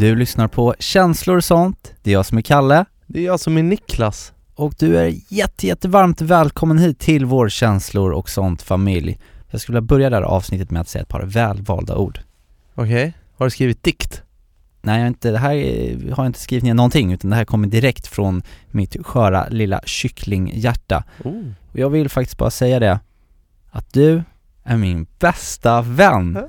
Du lyssnar på Känslor och sånt, det är jag som är Kalle Det är jag som är Niklas. och du är jätte, jättevarmt välkommen hit till vår Känslor och sånt familj. Jag skulle vilja börja det här avsnittet med att säga ett par välvalda ord. Okej, har du skrivit dikt? Nej, jag har inte, det här är- har jag inte skrivit ner någonting utan det här kommer direkt från mitt sköra lilla kycklinghjärta. Oh. Och jag vill faktiskt bara säga det, att du är min bästa vän.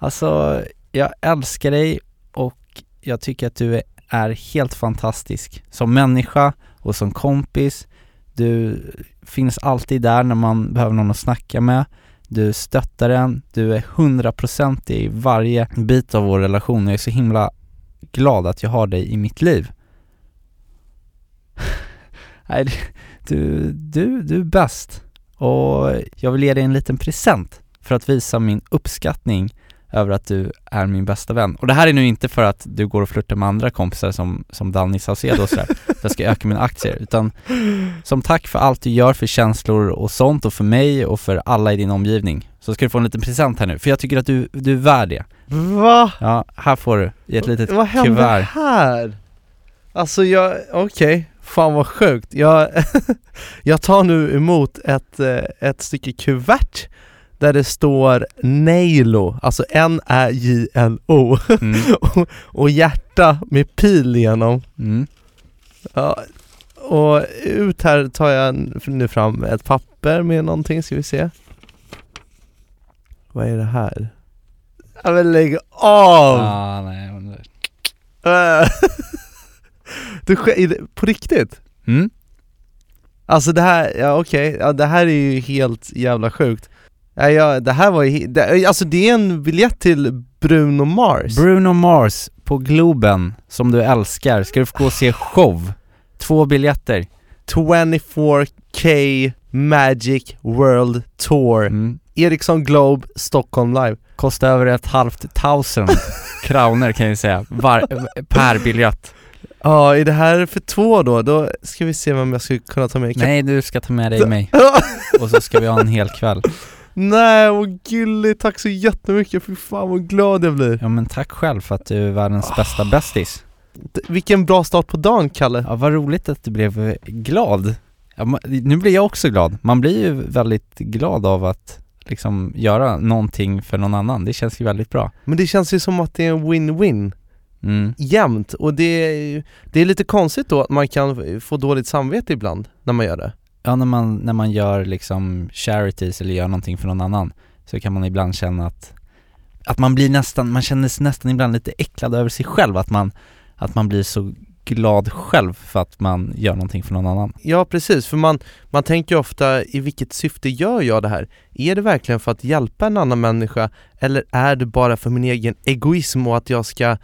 Alltså, jag älskar dig och jag tycker att du är helt fantastisk som människa och som kompis. Du finns alltid där när man behöver någon att snacka med. Du stöttar en, du är hundraprocentig i varje bit av vår relation och jag är så himla glad att jag har dig i mitt liv. Nej, du, du, du är bäst och jag vill ge dig en liten present för att visa min uppskattning över att du är min bästa vän. Och det här är nu inte för att du går och flörtar med andra kompisar som, som Danny Saucedo och sådär, för jag ska öka mina aktier, utan som tack för allt du gör för känslor och sånt och för mig och för alla i din omgivning så ska du få en liten present här nu, för jag tycker att du, du är värd det. Va? Ja, här får du i ett litet Vad hände kuvert. här? Alltså jag, okej, fan vad sjukt. Jag, jag tar nu emot ett, eh, ett stycke kuvert där det står Nailo, alltså N-Ä-J-L-O Mm, och, och hjärta med pil igenom. mm. Ja, och ut här tar jag nu fram ett papper med någonting, ska vi se. Vad är det här? Ja men lägg av! Ah, nej, men du, på riktigt? mm. Alltså det här, ja okej, ja, det här är ju helt jävla sjukt ja, ja, det här var ju, det, alltså det är en biljett till Bruno Mars Bruno Mars på Globen, som du älskar, ska du få gå och se show. Två biljetter. 24K Magic World Tour Mm. Ericsson Globe, Stockholm Live Kostar över ett halvt tusen kronor kan jag säga, var, per biljett. Ja, är det här för två då? Då ska vi se vem jag skulle kunna ta med Nej, du ska ta med dig mig, och så ska vi ha en hel kväll. Nej, vad gulligt, tack så jättemycket, fy fan vad glad jag blir Ja men tack själv för att du är världens bästa bästis. D- Vilken bra start på dagen Kalle Ja vad roligt att du blev eh, glad. Ja, nu blir jag också glad. Man blir ju väldigt glad av att liksom göra någonting för någon annan. Det känns ju väldigt bra. Men det känns ju som att det är en win-win Mm. jämt och det är, det är lite konstigt då att man kan få dåligt samvete ibland när man gör det Ja när man, när man gör liksom charities eller gör någonting för någon annan så kan man ibland känna att att man blir nästan, man känner sig nästan ibland lite äcklad över sig själv att man att man blir så glad själv för att man gör någonting för någon annan. Ja precis, för man, man tänker ju ofta i vilket syfte gör jag det här? Är det verkligen för att hjälpa en annan människa eller är det bara för min egen egoism och att jag ska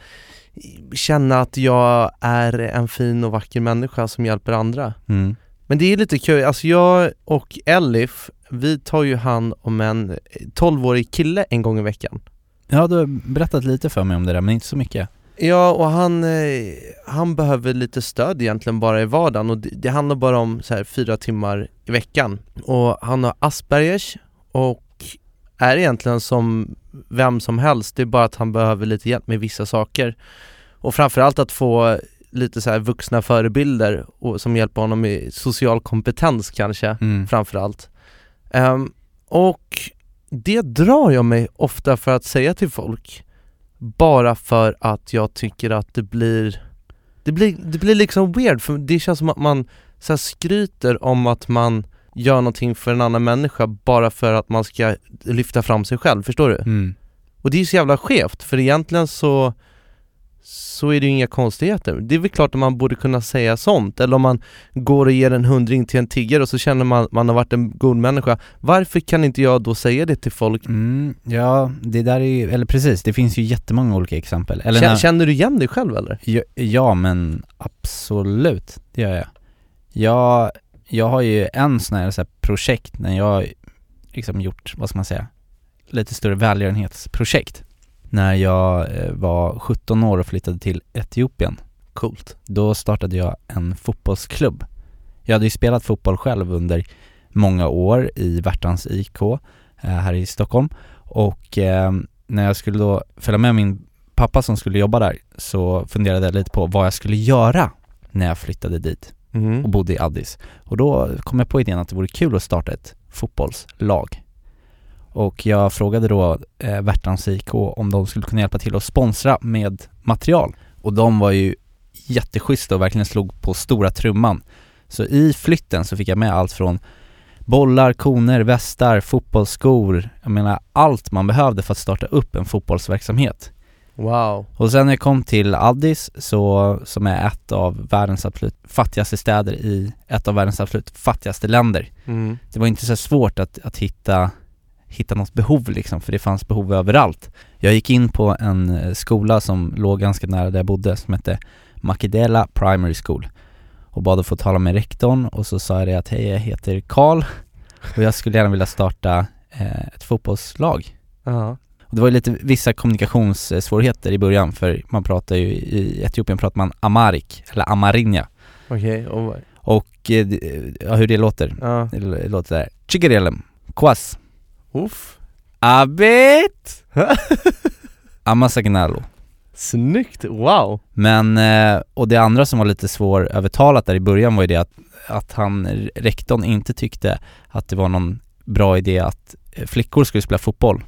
känna att jag är en fin och vacker människa som hjälper andra? Mm. Men det är lite kul, alltså jag och Elif, vi tar ju hand om en 12-årig kille en gång i veckan. Ja du har berättat lite för mig om det där men inte så mycket. Ja, och han, eh, han behöver lite stöd egentligen bara i vardagen och det, det handlar bara om så här fyra timmar i veckan. Och han har Aspergers och är egentligen som vem som helst, det är bara att han behöver lite hjälp med vissa saker. Och framförallt att få lite så här vuxna förebilder och, som hjälper honom med social kompetens kanske Mm. framförallt Ehm, Och det drar jag mig ofta för att säga till folk Bara för att jag tycker att det blir Det blir, det blir liksom weird, för det känns som att man så här skryter om att man gör någonting för en annan människa bara för att man ska lyfta fram sig själv, förstår du? Mm. Och det är ju så jävla skevt, för egentligen så så är det ju inga konstigheter. Det är väl klart att man borde kunna säga sånt, eller om man går och ger en hundring till en tiggare och så känner man att man har varit en god människa. Varför kan inte jag då säga det till folk? Mm, ja, det där är ju, eller precis, det finns ju jättemånga olika exempel. Eller Känner, när, känner du igen dig själv eller? ja, ja, men absolut, det gör jag. Jag, jag har ju en sån här, så här projekt när jag har liksom gjort, vad ska man säga, lite större välgörenhetsprojekt. När jag eh, var 17 år och flyttade till Etiopien. Coolt. Då startade jag en fotbollsklubb. Jag hade ju spelat fotboll själv under många år i Värtans IK eh, här i Stockholm och eh, när jag skulle då följa med min pappa som skulle jobba där så funderade jag lite på vad jag skulle göra när jag flyttade dit och Mm. bodde i Addis. Och då kom jag på idén att det vore kul att starta ett fotbollslag. Och jag frågade då eh, Värtans IK om de skulle kunna hjälpa till att sponsra med material. Och de var ju jätteschyssta och verkligen slog på stora trumman. Så i flytten så fick jag med allt från bollar, koner, västar, fotbollsskor, jag menar allt man behövde för att starta upp en fotbollsverksamhet. Wow. Och sen när jag kom till Addis, så, som är ett av världens absolut fattigaste städer i ett av världens absolut fattigaste länder. Mm. Det var inte så svårt att, att hitta, hitta något behov liksom, för det fanns behov överallt. Jag gick in på en eh, skola som låg ganska nära där jag bodde, som hette Makidela Primary School och bad att få tala med rektorn och så sa jag det att hej jag heter Karl och jag skulle gärna vilja starta eh, ett fotbollslag. Ja. Och det var ju lite vissa kommunikationssvårigheter i början för man pratar ju, i Etiopien pratar man amarik, eller amarinja Okej, och och eh, ja, hur det låter, ja. det låter såhär Chigarelem, Kwas, Uff. Abet, Amasagnalo Snyggt, wow! Men, eh, och det andra som var lite svårövertalat där i början var ju det att, att han, rektorn inte tyckte att det var någon bra idé att eh, flickor skulle spela fotboll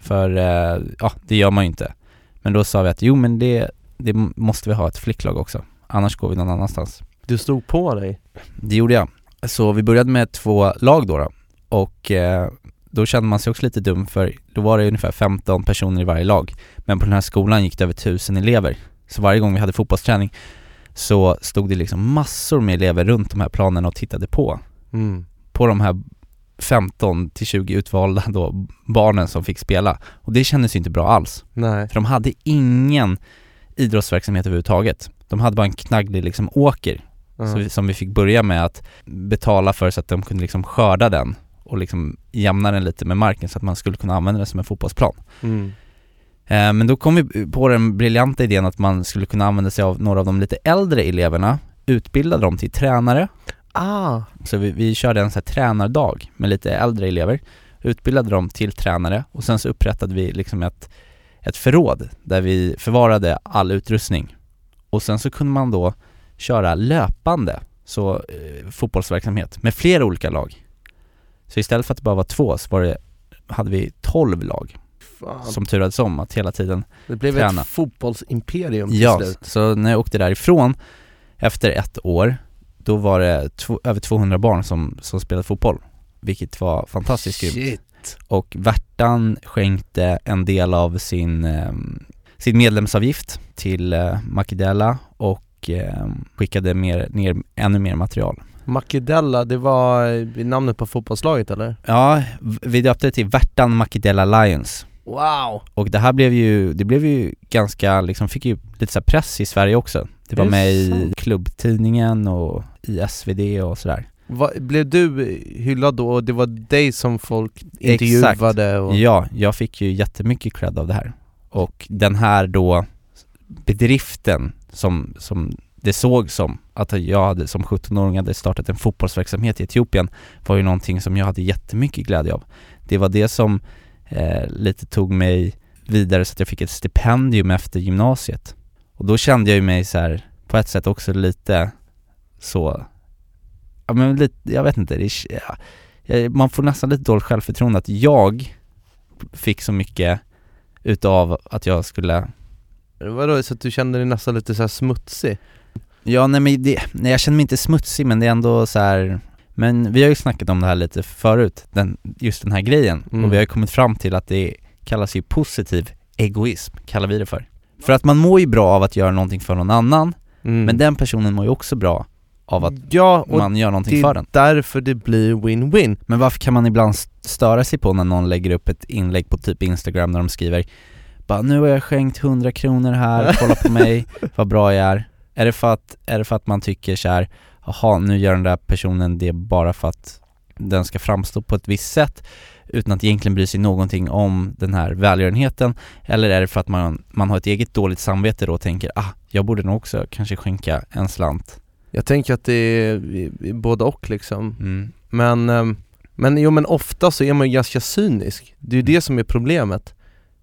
För, eh, ja det gör man ju inte Men då sa vi att jo men det, det måste vi ha ett flicklag också Annars går vi någon annanstans Du stod på dig. Det gjorde jag Så vi började med två lag då, då. och eh, då kände man sig också lite dum för då var det ungefär 15 personer i varje lag. Men på den här skolan gick det över 1000 elever. Så varje gång vi hade fotbollsträning så stod det liksom massor med elever runt de här planerna och tittade på. Mm. På de här 15 till 20 utvalda då barnen som fick spela. Och det kändes ju inte bra alls. Nej. för de hade ingen idrottsverksamhet överhuvudtaget. De hade bara en knagglig liksom åker Ja. så vi, som vi fick börja med att betala för så att de kunde liksom skörda den och liksom jämna den lite med marken så att man skulle kunna använda den som en fotbollsplan. Mm. Eh, men då kom vi på den briljanta idén att man skulle kunna använda sig av några av de lite äldre eleverna, utbilda dem till tränare. Ah, Så vi, vi körde en sån här tränardag med lite äldre elever, utbildade dem till tränare och sen så upprättade vi liksom ett, ett förråd där vi förvarade all utrustning. Och sen så kunde man då köra löpande så eh, fotbollsverksamhet med flera olika lag. Så istället för att det bara var två så var det, hade vi 12 lag fan. som turades om att hela tiden det blev träna. ett fotbollsimperium till Ja, slut. så när jag åkte därifrån efter ett år, då var det över 200 barn som, som spelade fotboll, vilket var fantastiskt grymt. Shit. Och Värtan skänkte en del av sin, eh, sin medlemsavgift till eh, Makidella och eh, skickade mer, ner ännu mer material. Makidella, det var eh, namnet på fotbollslaget eller? Ja, vi döpte det till Värtan Makidella Lions Wow! och det här blev ju, det blev ju ganska, liksom fick ju lite så press i Sverige också. Det var det med i klubbtidningen och i SvD och sådär. Va, blev du hyllad då och det var dig som folk intervjuade och... Ja, jag fick ju jättemycket cred av det här. Och den här då bedriften som, som det såg som att jag hade som 17-åring hade startat en fotbollsverksamhet i Etiopien var ju någonting som jag hade jättemycket glädje av. Det var det som eh, lite tog mig vidare så att jag fick ett stipendium efter gymnasiet. Och då kände jag ju mig så här på ett sätt också lite så, ja men lite, jag vet inte, det, ja, man får nästan lite dåligt självförtroende att jag fick så mycket utav att jag skulle Vadå, så att du kände dig nästan lite så här smutsig? Ja nej men det, nej jag känner mig inte smutsig men det är ändå så här. Men vi har ju snackat om det här lite förut, den, just den här grejen Mm. och vi har ju kommit fram till att det kallas ju positiv egoism, kallar vi det för För att man mår ju bra av att göra någonting för någon annan, Mm. men den personen mår ju också bra av att ja, man gör någonting det för är den. därför det blir win-win. Men varför kan man ibland störa sig på när någon lägger upp ett inlägg på typ Instagram där de skriver bara nu har jag skänkt 100 kronor här, kolla på mig, vad bra jag är. Är det för att, är det för att man tycker så här, jaha nu gör den där personen det bara för att den ska framstå på ett visst sätt utan att egentligen bry sig någonting om den här välgörenheten eller är det för att man, man har ett eget dåligt samvete då och tänker ah, jag borde nog också kanske skänka en slant Jag tänker att det är både och liksom. mm. Men, ehm, men jo men ofta så är man ju ganska cynisk. Det är ju det som är problemet.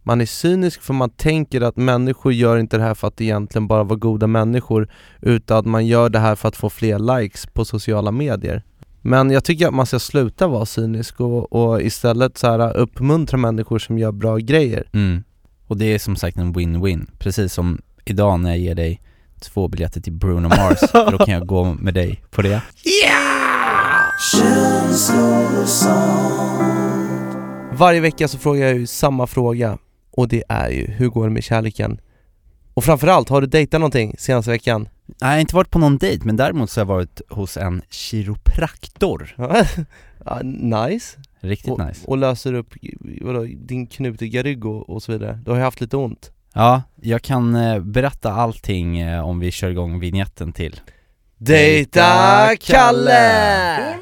Man är cynisk för man tänker att människor gör inte det här för att egentligen bara vara goda människor utan att man gör det här för att få fler likes på sociala medier. Men jag tycker att man ska sluta vara cynisk och, och istället så här uppmuntra människor som gör bra grejer. Mm. Och det är som sagt en win-win, precis som idag när jag ger dig två biljetter till Bruno Mars, för då kan jag gå med dig på det. Varje vecka så frågar jag ju samma fråga och det är ju hur går det med kärleken? Och framförallt, har du dejtat någonting senaste veckan? Nej, jag har inte varit på någon dejt, men däremot så har jag varit hos en kiropraktor. ja, nice. Riktigt och, nice. och löser upp vadå, din knutiga rygg och, och så vidare. Du har ju haft lite ont. Ja, jag kan eh, berätta allting eh, om vi kör igång vignetten till. Dejta Kalle!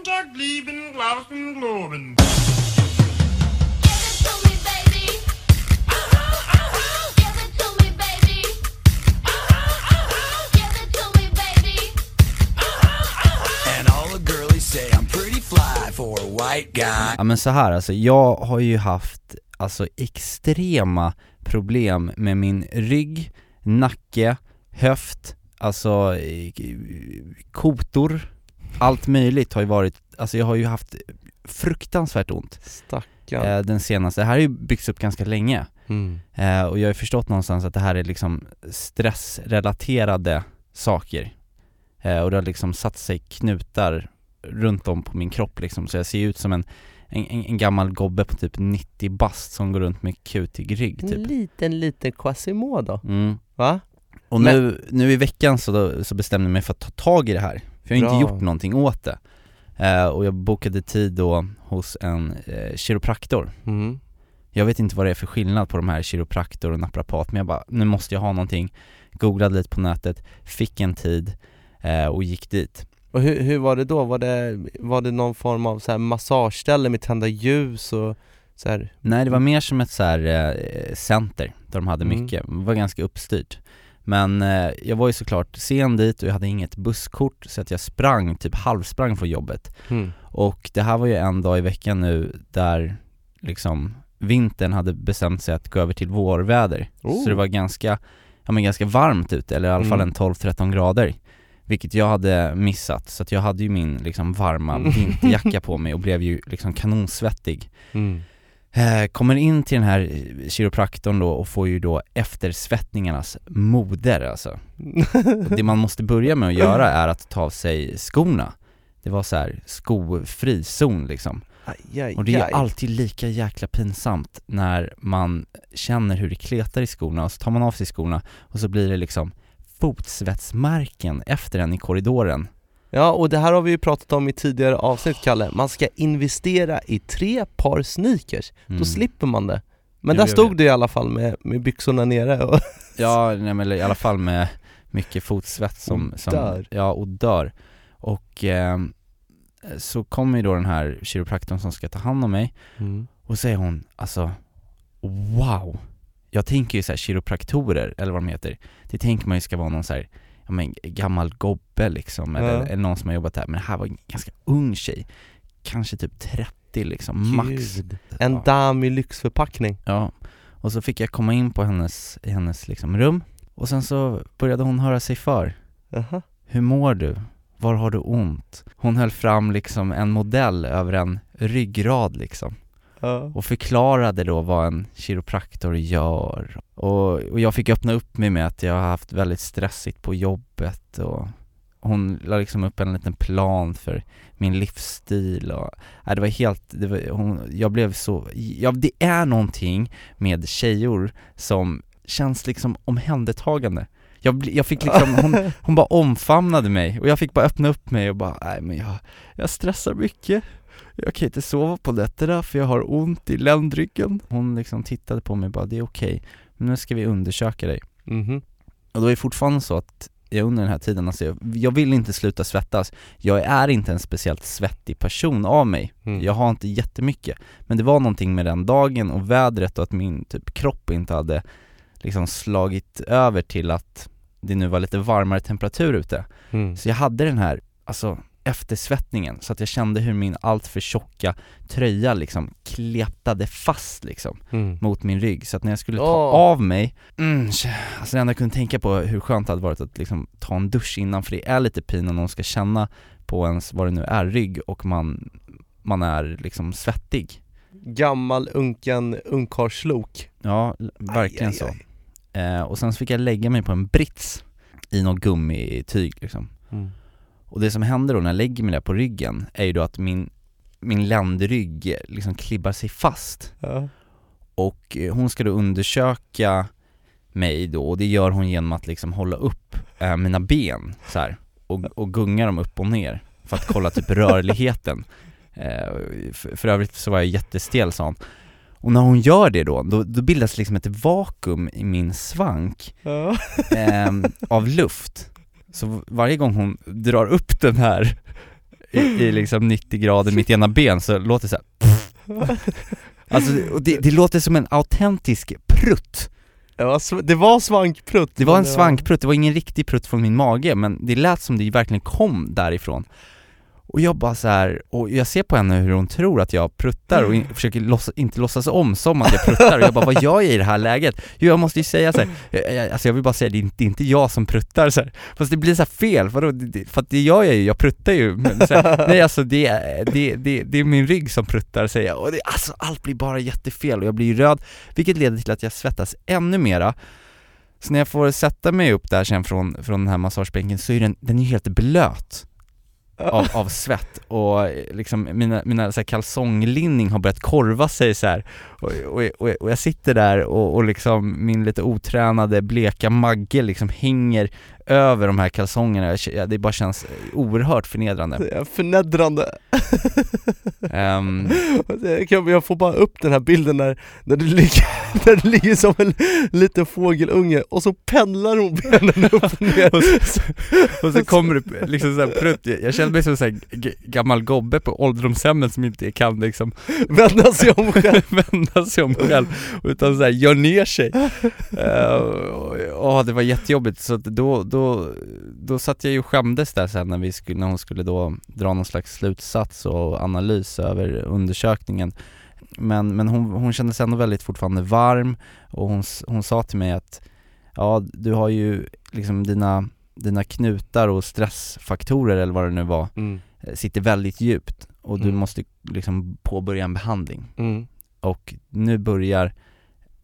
White guy. Ja men så här alltså, jag har ju haft alltså extrema problem med min rygg, nacke, höft, alltså kotor, allt möjligt har ju varit, alltså jag har ju haft fruktansvärt ont Stackarn. eh, den senaste, det här har ju byggts upp ganska länge Mm. eh, och jag har ju förstått någonstans att det här är liksom stressrelaterade saker eh, och det har liksom satt sig knutar runt om på min kropp liksom så jag ser ut som en, en, en en gammal gobbe på typ 90 bast som går runt med kutig rygg En typ liten, liten Quasimodo. mm. Va? Och Men- nu, nu i veckan så, då, så bestämde jag mig för att ta tag i det här, för jag har Bra. inte gjort någonting åt det eh, Och jag bokade tid då hos en eh, kiropraktor Mm. Jag vet inte vad det är för skillnad på de här kiropraktor och naprapat men jag bara, nu måste jag ha någonting Googlade lite på nätet, fick en tid eh, och gick dit Och hur, hur var det då? Var det, var det någon form av så här massageställe med tända ljus och så här? Nej det var mer som ett så här eh, center där de hade Mm. mycket, det var ganska uppstyrt Men eh, jag var ju såklart sen dit och jag hade inget busskort så att jag sprang, typ halvsprang från jobbet Mm. Och det här var ju en dag i veckan nu där liksom vintern hade bestämt sig att gå över till vårväder Oh. Så det var ganska, ja men ganska varmt ute, eller i alla fall Mm. en 12-13 grader Vilket jag hade missat, så jag hade ju min liksom varma Mm. vinterjacka på mig och blev ju liksom kanonsvettig. Mm. eh, Kommer in till den här kiropraktorn då och får ju då eftersvettningarnas moder alltså. Och Det man måste börja med att göra är att ta av sig skorna. Det var så här skofri zon liksom. Aj, aj, och det är alltid lika jäkla pinsamt när man känner hur det kletar i skorna och så tar man av sig skorna och så blir det liksom fotsvetsmärken efter en i korridoren Ja, och det här har vi ju pratat om i tidigare avsnitt Kalle. Man ska investera i tre par sneakers, Mm. då slipper man det. Men Jo, där stod vet. det i alla fall med, med byxorna nere och Ja, nej, men i alla fall med mycket fotsvett som, Och som dör. Ja, och dör Och ehm, så kommer ju då den här kiropraktorn som ska ta hand om mig mm. och säger hon alltså Wow! Jag tänker ju så här kiropraktorer, eller vad de heter Det tänker man ju ska vara någon så här, ja men gammal gobbe liksom, eller, Ja. eller någon som har jobbat där Men det här var en ganska ung tjej Kanske typ 30 liksom, max Gud. En Ja. dam i lyxförpackning. Ja, och så fick jag komma in på hennes, i hennes liksom rum Och sen så började hon höra sig för Jaha. Hur mår du? Var har du ont? Hon höll fram liksom en modell över en ryggrad liksom Ja. och förklarade då vad en kiropraktor gör. Och, och jag fick öppna upp mig med att jag har haft väldigt stressigt på jobbet och hon la liksom upp en liten plan för min livsstil och, nej, det var helt, det var, hon, jag blev så, ja det är någonting med tjejor som känns liksom omhändertagande. Jag, jag fick liksom, hon, hon bara omfamnade mig och jag fick bara öppna upp mig och bara, nej men jag, jag stressar mycket Jag kan inte sova på nätterna för jag har ont i ländryggen. Hon liksom tittade på mig och bara, det är okej, men nu ska vi undersöka dig. Mhm. och då är det fortfarande så att jag under den här tiden, alltså jag, jag vill inte sluta svettas. Jag är inte en speciellt svettig person av mig. Mm. Jag har inte jättemycket. Men det var någonting med den dagen och vädret och att min typ kropp inte hade liksom slagit över till att det nu var lite varmare temperatur ute. Mm. Så jag hade den här, alltså eftersvettningen så att jag kände hur min alltför tjocka tröja liksom kletade fast liksom Mm. mot min rygg så att när jag skulle ta Åh. av mig, mm, alltså det enda jag kunde tänka på hur skönt det hade varit att liksom ta en dusch innan för det är lite pin när någon ska känna på ens, vad det nu är, rygg och man, man är liksom svettig Gammal unken ungkarlslok Ja, verkligen Aj, så aj, Eh, Och sen så fick jag lägga mig på en brits i något gummityg liksom Mm. Och det som händer då när jag lägger mig där på ryggen är ju då att min, min ländrygg liksom klibbar sig fast Ja. Och eh, hon ska då undersöka mig då och det gör hon genom att liksom hålla upp eh, mina ben så här och, och gunga dem upp och ner för att kolla typ rörligheten eh, för, för övrigt så var jag jättestel sa hon Och när hon gör det då, då, då bildas liksom ett vakuum i min svank Ja. ehm, av luft Så varje gång hon drar upp den här i, i liksom 90 grader mitt ena ben så låter det så här. Alltså det, det låter som en autentisk prutt. Ja, det var svankprutt. Det var en svankprutt, det var ingen riktig prutt från min mage men det lät som det verkligen kom därifrån Och jag bara så här, och jag ser på henne hur hon tror att jag pruttar och in, försöker låtsas, inte låtsas om som att jag pruttar och jag bara vad gör jag i det här läget? Jo jag måste ju säga så här, jag- jag- alltså jag vill bara säga det är inte, det är inte jag som pruttar så här. Fast det blir så här fel, vadå? För att det gör jag ju, jag pruttar ju men så här, Nej alltså det, är- det, det, det är min rygg som pruttar säger jag och det, alltså allt blir bara jättefel och jag blir ju röd Vilket leder till att jag svettas ännu mera Så när jag får sätta mig upp där sen från, från den här massagebänken så är den, den är helt blöt av, av svett och liksom mina, mina så här kalsonglinning har börjat korva sig så här. Och, och, och, och jag sitter där och, och liksom min lite otränade bleka magge liksom hänger över de här kalsongerna, Jag det bara känns oerhört förnedrande. Förnedrande. Ehm, Jag? Får bara upp den här bilden när, när, du ligger, när du ligger som en liten fågelunge och så pendlar hon benen upp och ner. Och, så, och så kommer det liksom såhär prutt, jag känner mig som en gammal gobbe på ålderdomshemmet som inte kan liksom Vända sig om själv. Vända sig om själv, utan såhär gör ner sig. Uh, och, och det var jättejobbigt så då, då, då satt jag ju och skämdes där sen när vi skulle, när hon skulle då dra någon slags slutsats och analys över undersökningen Men, men hon, hon kände sig ändå väldigt fortfarande varm och hon, hon sa till mig att Ja, du har ju liksom dina, dina knutar och stressfaktorer eller vad det nu var mm. eh, Sitter väldigt djupt och du Mm. måste liksom påbörja en behandling Mm. och nu börjar,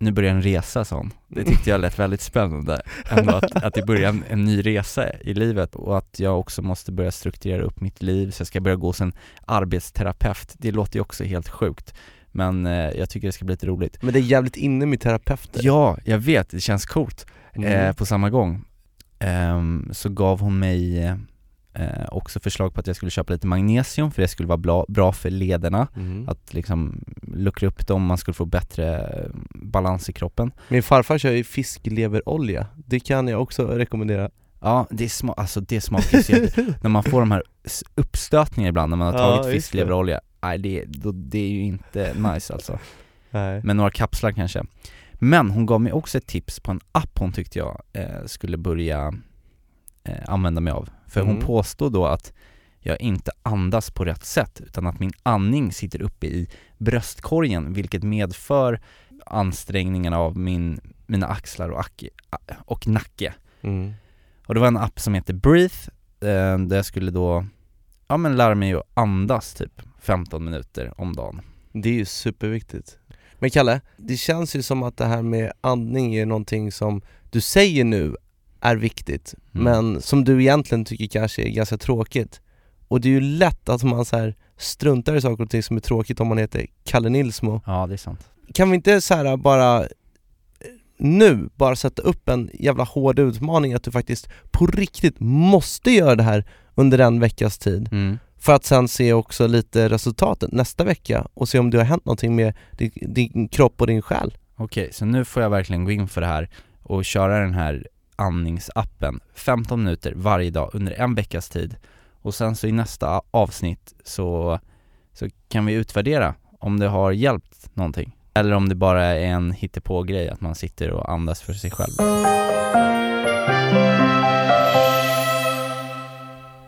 nu börjar en resa sa hon. Det tyckte jag lät väldigt spännande, ändå att, att det börjar en, en ny resa i livet och att jag också måste börja strukturera upp mitt liv så jag ska börja gå en arbetsterapeut, det låter ju också helt sjukt men eh, jag tycker det ska bli lite roligt. Men det är jävligt inne med terapeuter. Ja, jag vet, det känns coolt Mm. eh, på samma gång. Ehm, Så gav hon mig eh, också förslag på att jag skulle köpa lite magnesium för det skulle vara bra, bra för lederna. Mm. att liksom luckra upp dem, man skulle få bättre eh, balans i kroppen. Min farfar kör ju fiskleverolja, det kan jag också rekommendera. Ja, det, sma- alltså det smakar ju så När man får de här uppstötningarna ibland när man har Ja, tagit det. fiskleverolja. Nej det, då, det är ju inte nice alltså. Nej. Med några kapslar kanske. Men hon gav mig också ett tips på en app hon tyckte jag eh, skulle börja eh, använda mig av För hon Mm. påstod då att jag inte andas på rätt sätt utan att min andning sitter uppe i bröstkorgen vilket medför ansträngningarna av min, mina axlar och, ac- och nacke Mm. och det var en app som heter Breathe, eh, där jag skulle då, ja men lära mig att andas typ 15 minuter om dagen Det är ju superviktigt Men Kalle, det känns ju som att det här med andning är någonting som du säger nu är viktigt Mm. Men som du egentligen tycker kanske är ganska tråkigt Och det är ju lätt att man så här struntar i saker och ting som är tråkigt om man heter Kalle Nilsmo Ja det är sant Kan vi inte så här bara nu bara sätta upp en jävla hård utmaning att du faktiskt på riktigt måste göra det här under en veckas tid Mm. för att sen se också lite resultatet nästa vecka och se om det har hänt någonting med din, din kropp och din själ. Okej, så nu får jag verkligen gå in för det här och köra den här andningsappen 15 minuter varje dag under en veckas tid och sen så i nästa avsnitt så, så kan vi utvärdera om det har hjälpt någonting eller om det bara är en hittepå-grej att man sitter och andas för sig själv.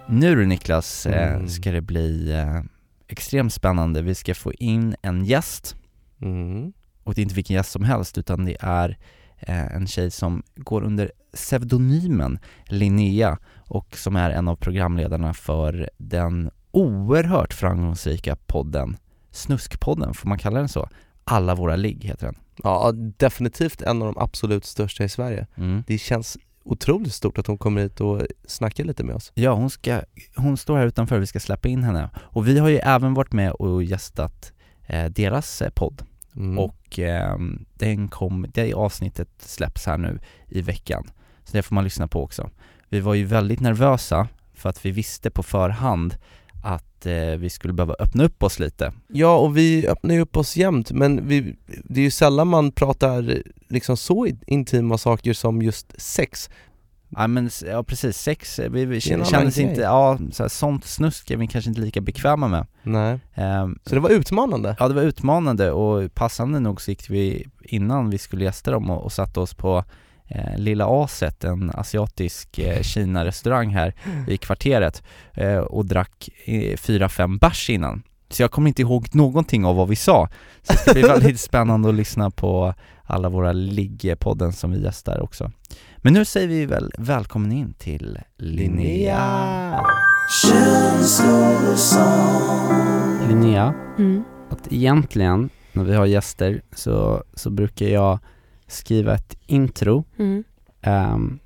Nu du Niklas, eh, Mm. ska det bli eh, extremt spännande. Vi ska få in en gäst Mm. och det är inte vilken gäst som helst utan det är en tjej som går under pseudonymen Linnea och som är en av programledarna för den oerhört framgångsrika podden Snuskpodden, får man kalla den så? Alla våra ligg heter den. Ja, definitivt en av de absolut största i Sverige. Mm. Det känns otroligt stort att hon kommer hit och snackar lite med oss. Ja, hon, ska, hon står här utanför, vi ska släppa in henne. Och vi har ju även varit med och gästat eh, deras eh, podd Mm. och ehm, den kom, det avsnittet släpps här nu i veckan. Så det får man lyssna på också. Vi var ju väldigt nervösa för att vi visste på förhand att eh, vi skulle behöva öppna upp oss lite. Ja, och vi öppnar ju upp oss jämt, men vi, det är ju sällan man pratar liksom så intima saker som just sex. Ja men ja precis, sex, eh, vi, vi kändes inte, ja så här, sånt snusk är vi kanske inte lika bekväma med. Nej. Ehm, Så det var utmanande. Ja det var utmanande och passande nog så gick vi innan vi skulle gästa dem och, och satte oss på eh, Lilla Aset, en asiatisk eh, Kina-restaurang här i kvarteret eh, och drack eh, fyra, fem bärs innan. Så jag kommer inte ihåg någonting av vad vi sa. Så det ska bli väldigt spännande att lyssna på alla våra ligg-podden som vi gästar också. Men nu säger vi väl välkommen in till Linnea. Linnea, Mm. att egentligen när vi har gäster så, så brukar jag skriva ett intro Mm. Ehm,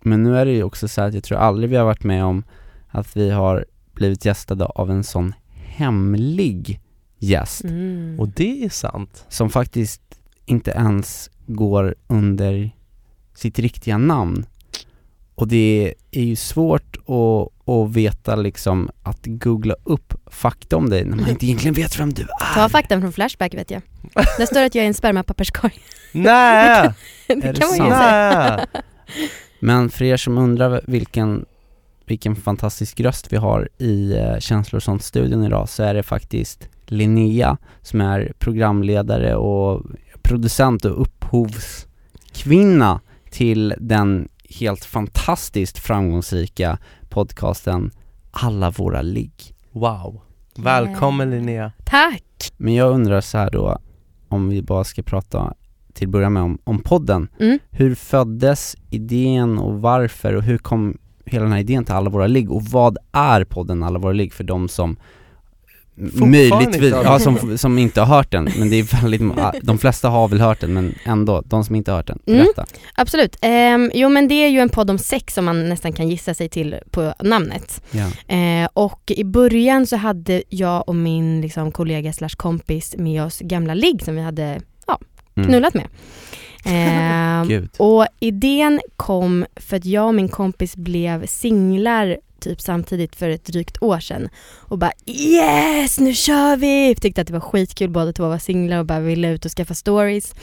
Men nu är det ju också så att jag tror aldrig vi har varit med om att vi har blivit gästade av en sån hemlig gäst Mm. Och det är sant. som faktiskt inte ens går under sitt riktiga namn. Och det är ju svårt att, att veta liksom, att googla upp fakta om dig när man inte egentligen vet vem du är. Ta faktan från Flashback vet jag. Där står att jag är en spermapapperskorg. Nej! det Är det kan man ju säga. Men för er som undrar vilken, vilken fantastisk röst vi har i eh, Känslor och sånt-studion idag så är det faktiskt Linnea som är programledare och producent och upphovskvinna till den helt fantastiskt framgångsrika podcasten Alla våra ligg. Wow. Välkommen Linnea. Tack! Men jag undrar så här då, om vi bara ska prata till att börja med om, om podden. Mm. Hur föddes idén och varför och hur kom hela den här idén till Alla våra ligg och vad är podden Alla våra ligg för de som möjligtvis, ja som, som inte har hört den, men det är väldigt, de flesta har väl hört den men ändå, de som inte har hört den, Mm. berätta. Absolut. Ehm, jo men det är ju en podd om sex som man nästan kan gissa sig till på namnet. Ja. Eh, och i början så hade jag och min liksom, kollega slash kompis med oss gamla ligg som vi hade Mm. knullat med. Ehm, och idén kom för att jag och min kompis blev singlar typ samtidigt för ett drygt år sedan. Och bara yes, nu kör vi! Tyckte att det var skitkul båda två var singlar och bara ville ut och skaffa stories.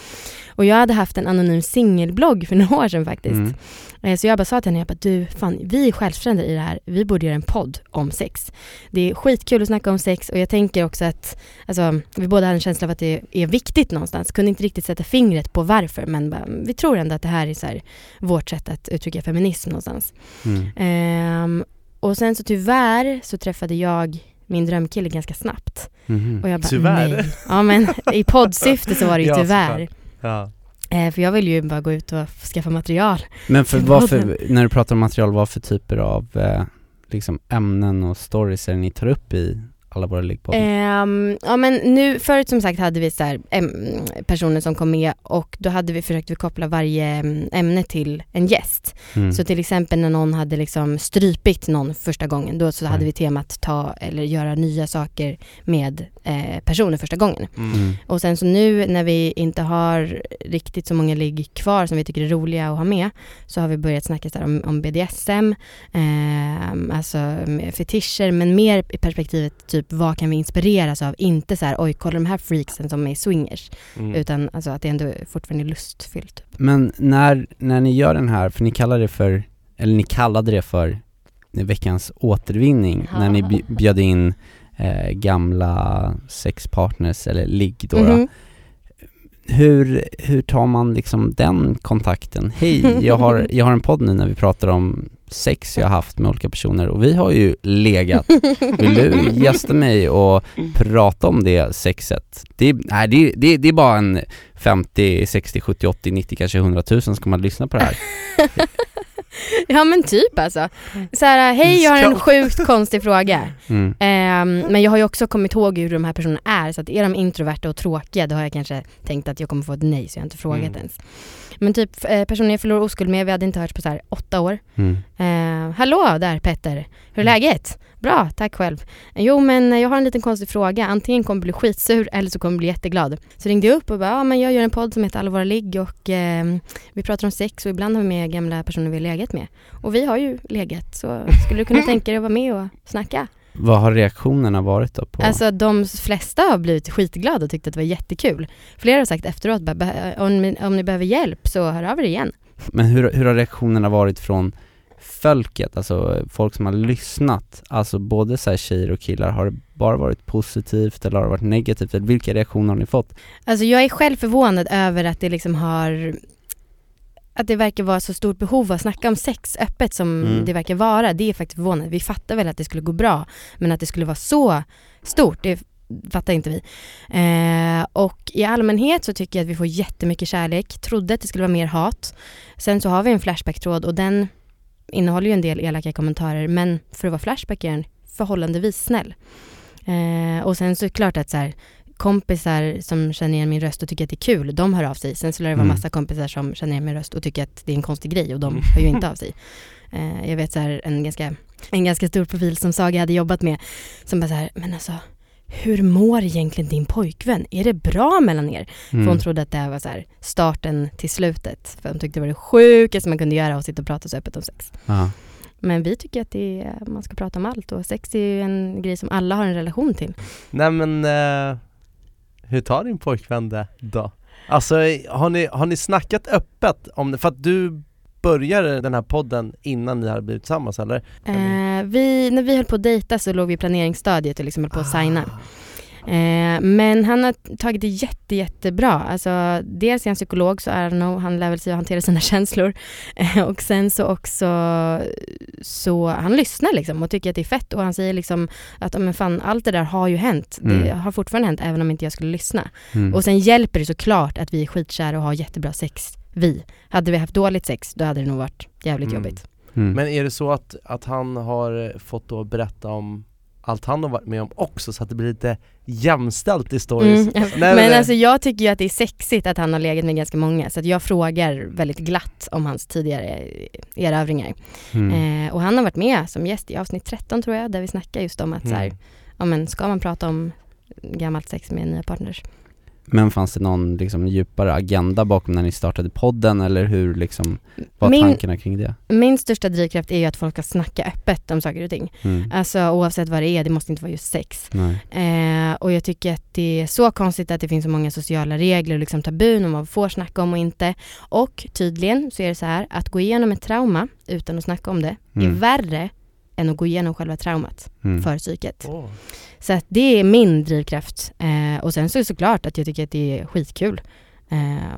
Och jag hade haft en anonym singelblogg för några år sedan faktiskt. Mm. Eh, Så jag bara sa till henne, jag bara, du fan vi är självständiga i det här, vi borde göra en podd om sex. Det är skitkul att snacka om sex och jag tänker också att, alltså vi båda hade en känsla av att det är viktigt någonstans. Kunde inte riktigt sätta fingret på varför men bara, vi tror ändå att det här är så här, vårt sätt att uttrycka feminism någonstans. Mm. Ehm, och sen så tyvärr så träffade jag min drömkille ganska snabbt. Mhm. Och jag bara, Tyvärr? nej. Ja men i poddsyfte så var det ju tyvärr. Ja. Eh, för jag vill ju bara gå ut och skaffa material. Men för till vad för, podden. när du pratar om material, vad för typer av eh, liksom ämnen och stories är det ni tar upp i alla våra liggpoddar? Ehm, ja men nu, förut som sagt hade vi så här, em, personer som kom med och då hade vi försökt vi koppla varje em, ämne till en gäst. Mm. Så till exempel när någon hade liksom strypit någon första gången, då så hade Mm. vi temat ta eller göra nya saker med eh, personer första gången. Mm. Och sen så nu när vi inte har riktigt så många ligg kvar som vi tycker är roliga att ha med så har vi börjat snacka så här om, om BDSM, ehm, alltså fetischer men mer i perspektivet typ vad kan vi inspireras av? Inte så här oj kolla de här freaksen som är swingers Mm. utan alltså att det ändå fortfarande är lustfyllt. Men när, när ni gör den här, för ni kallar det för, eller ni kallade det för veckans återvinning, när ni bj- bjöd in eh, gamla sexpartners eller ligg då, då. Mhm. Hur, hur tar man liksom den kontakten? Hej, jag har, jag har en podd nu när vi pratar om sex jag har haft med olika personer och vi har ju legat. Vill du gästa mig och prata om det sexet? Det, är- nej, det, det, det är bara en 50, 60, 70, 80, 90, kanske 100 000 ska man lyssna på det här. Ja men typ alltså. Så här, hej jag har en sjukt konstig fråga. Mm. Ehm, men jag har ju också kommit ihåg hur de här personerna är, så att är de introverta och tråkiga då har jag kanske tänkt att jag kommer få ett nej så jag har inte frågat Mm. ens. Men typ eh, personer jag förlorar oskuld med, vi hade inte hörts på så här åtta år. Mm. Eh, hallå där Petter, hur är läget? Bra, tack själv. Jo men jag har en liten konstig fråga, antingen kommer jag bli skitsur eller så kommer jag bli jätteglad. Så ringde jag upp och bara, ja men jag gör en podd som heter Alla våra ligg och eh, vi pratar om sex och ibland har vi med gamla personer vi har legat med. Och vi har ju legat, så skulle du kunna tänka dig att vara med och snacka? Vad har reaktionerna varit då? På? Alltså de flesta har blivit skitglada och tyckt att det var jättekul. Flera har sagt efteråt, bara, "Beh- om, ni- om ni behöver hjälp så hör av er igen. Men hur, hur har reaktionerna varit från folket, alltså folk som har lyssnat? Alltså både så här tjejer och killar, har det bara varit positivt eller har det varit negativt? Eller vilka reaktioner har ni fått? Alltså jag är själv förvånad över att det liksom har att det verkar vara så stort behov av att snacka om sex öppet som Mm. det verkar vara. Det är faktiskt förvånande. Vi fattar väl att det skulle gå bra, men att det skulle vara så stort, det fattar inte vi. Eh, och i allmänhet så tycker jag att vi får jättemycket kärlek. Trodde att det skulle vara mer hat. Sen så har vi en Flashback-tråd och den innehåller ju en del elaka kommentarer, men för att vara Flashback är den förhållandevis snäll. Eh, och sen så är det klart att så här, kompisar som känner igen min röst och tycker att det är kul, de hör av sig. Sen så lär det vara Mm. massa kompisar som känner igen min röst och tycker att det är en konstig grej och de hör ju inte av sig. Eh, jag vet så här, en ganska, en ganska stor profil som Saga hade jobbat med som bara så här, men alltså hur mår egentligen din pojkvän? Är det bra mellan er? För hon Mm. trodde att det här var så här starten till slutet. För hon tyckte det var det sjukaste man kunde göra att sitta och prata så öppet om sex. Ja. Men vi tycker att det är, man ska prata om allt och sex är ju en grej som alla har en relation till. Nej men, eh, hur tar din pojkvän det då? Alltså har ni, har ni snackat öppet om det? För att du började den här podden innan ni hade blivit tillsammans eller? Eh, vi, när vi höll på att dejta så låg vi i planeringsstadiet och liksom höll på att signa. Eh, men han har tagit det jätte, jättebra. Alltså, dels är han psykolog så don't know, han lär väl sig att hantera sina känslor. Eh, och sen så också så han lyssnar liksom och tycker att det är fett och han säger liksom att "Ja, men fan, allt det där har ju hänt. Det Mm. har fortfarande hänt även om inte jag skulle lyssna. Mm. Och sen hjälper det såklart att vi är skitkära och har jättebra sex. Vi. Hade vi haft dåligt sex då hade det nog varit jävligt Mm. jobbigt. Mm. Men är det så att, att han har fått då berätta om allt han har varit med om också så att det blir lite jämställt i stories? Mm. Nej, men men- alltså jag tycker ju att det är sexigt att han har legat med ganska många så att jag frågar väldigt glatt om hans tidigare erövringar. Mm. Eh, och han har varit med som gäst i avsnitt 13 tror jag där vi snackar just om att så här, Mm. ja men ska man prata om gammalt sex med nya partners? Men fanns det någon liksom djupare agenda bakom när ni startade podden eller hur liksom, var Min- tankarna kring det? Min största drivkraft är ju att folk ska snacka öppet om saker och ting. Mm. Alltså oavsett vad det är, det måste inte vara just sex. Eh, och jag tycker att det är så konstigt att det finns så många sociala regler och liksom tabun om vad man får snacka om och inte. Och tydligen så är det så här att gå igenom ett trauma utan att snacka om det är Mm. värre än att gå igenom själva traumat Mm. för psyket. Åh. Så att det är min drivkraft. Eh, och sen så är det såklart att jag tycker att det är skitkul eh,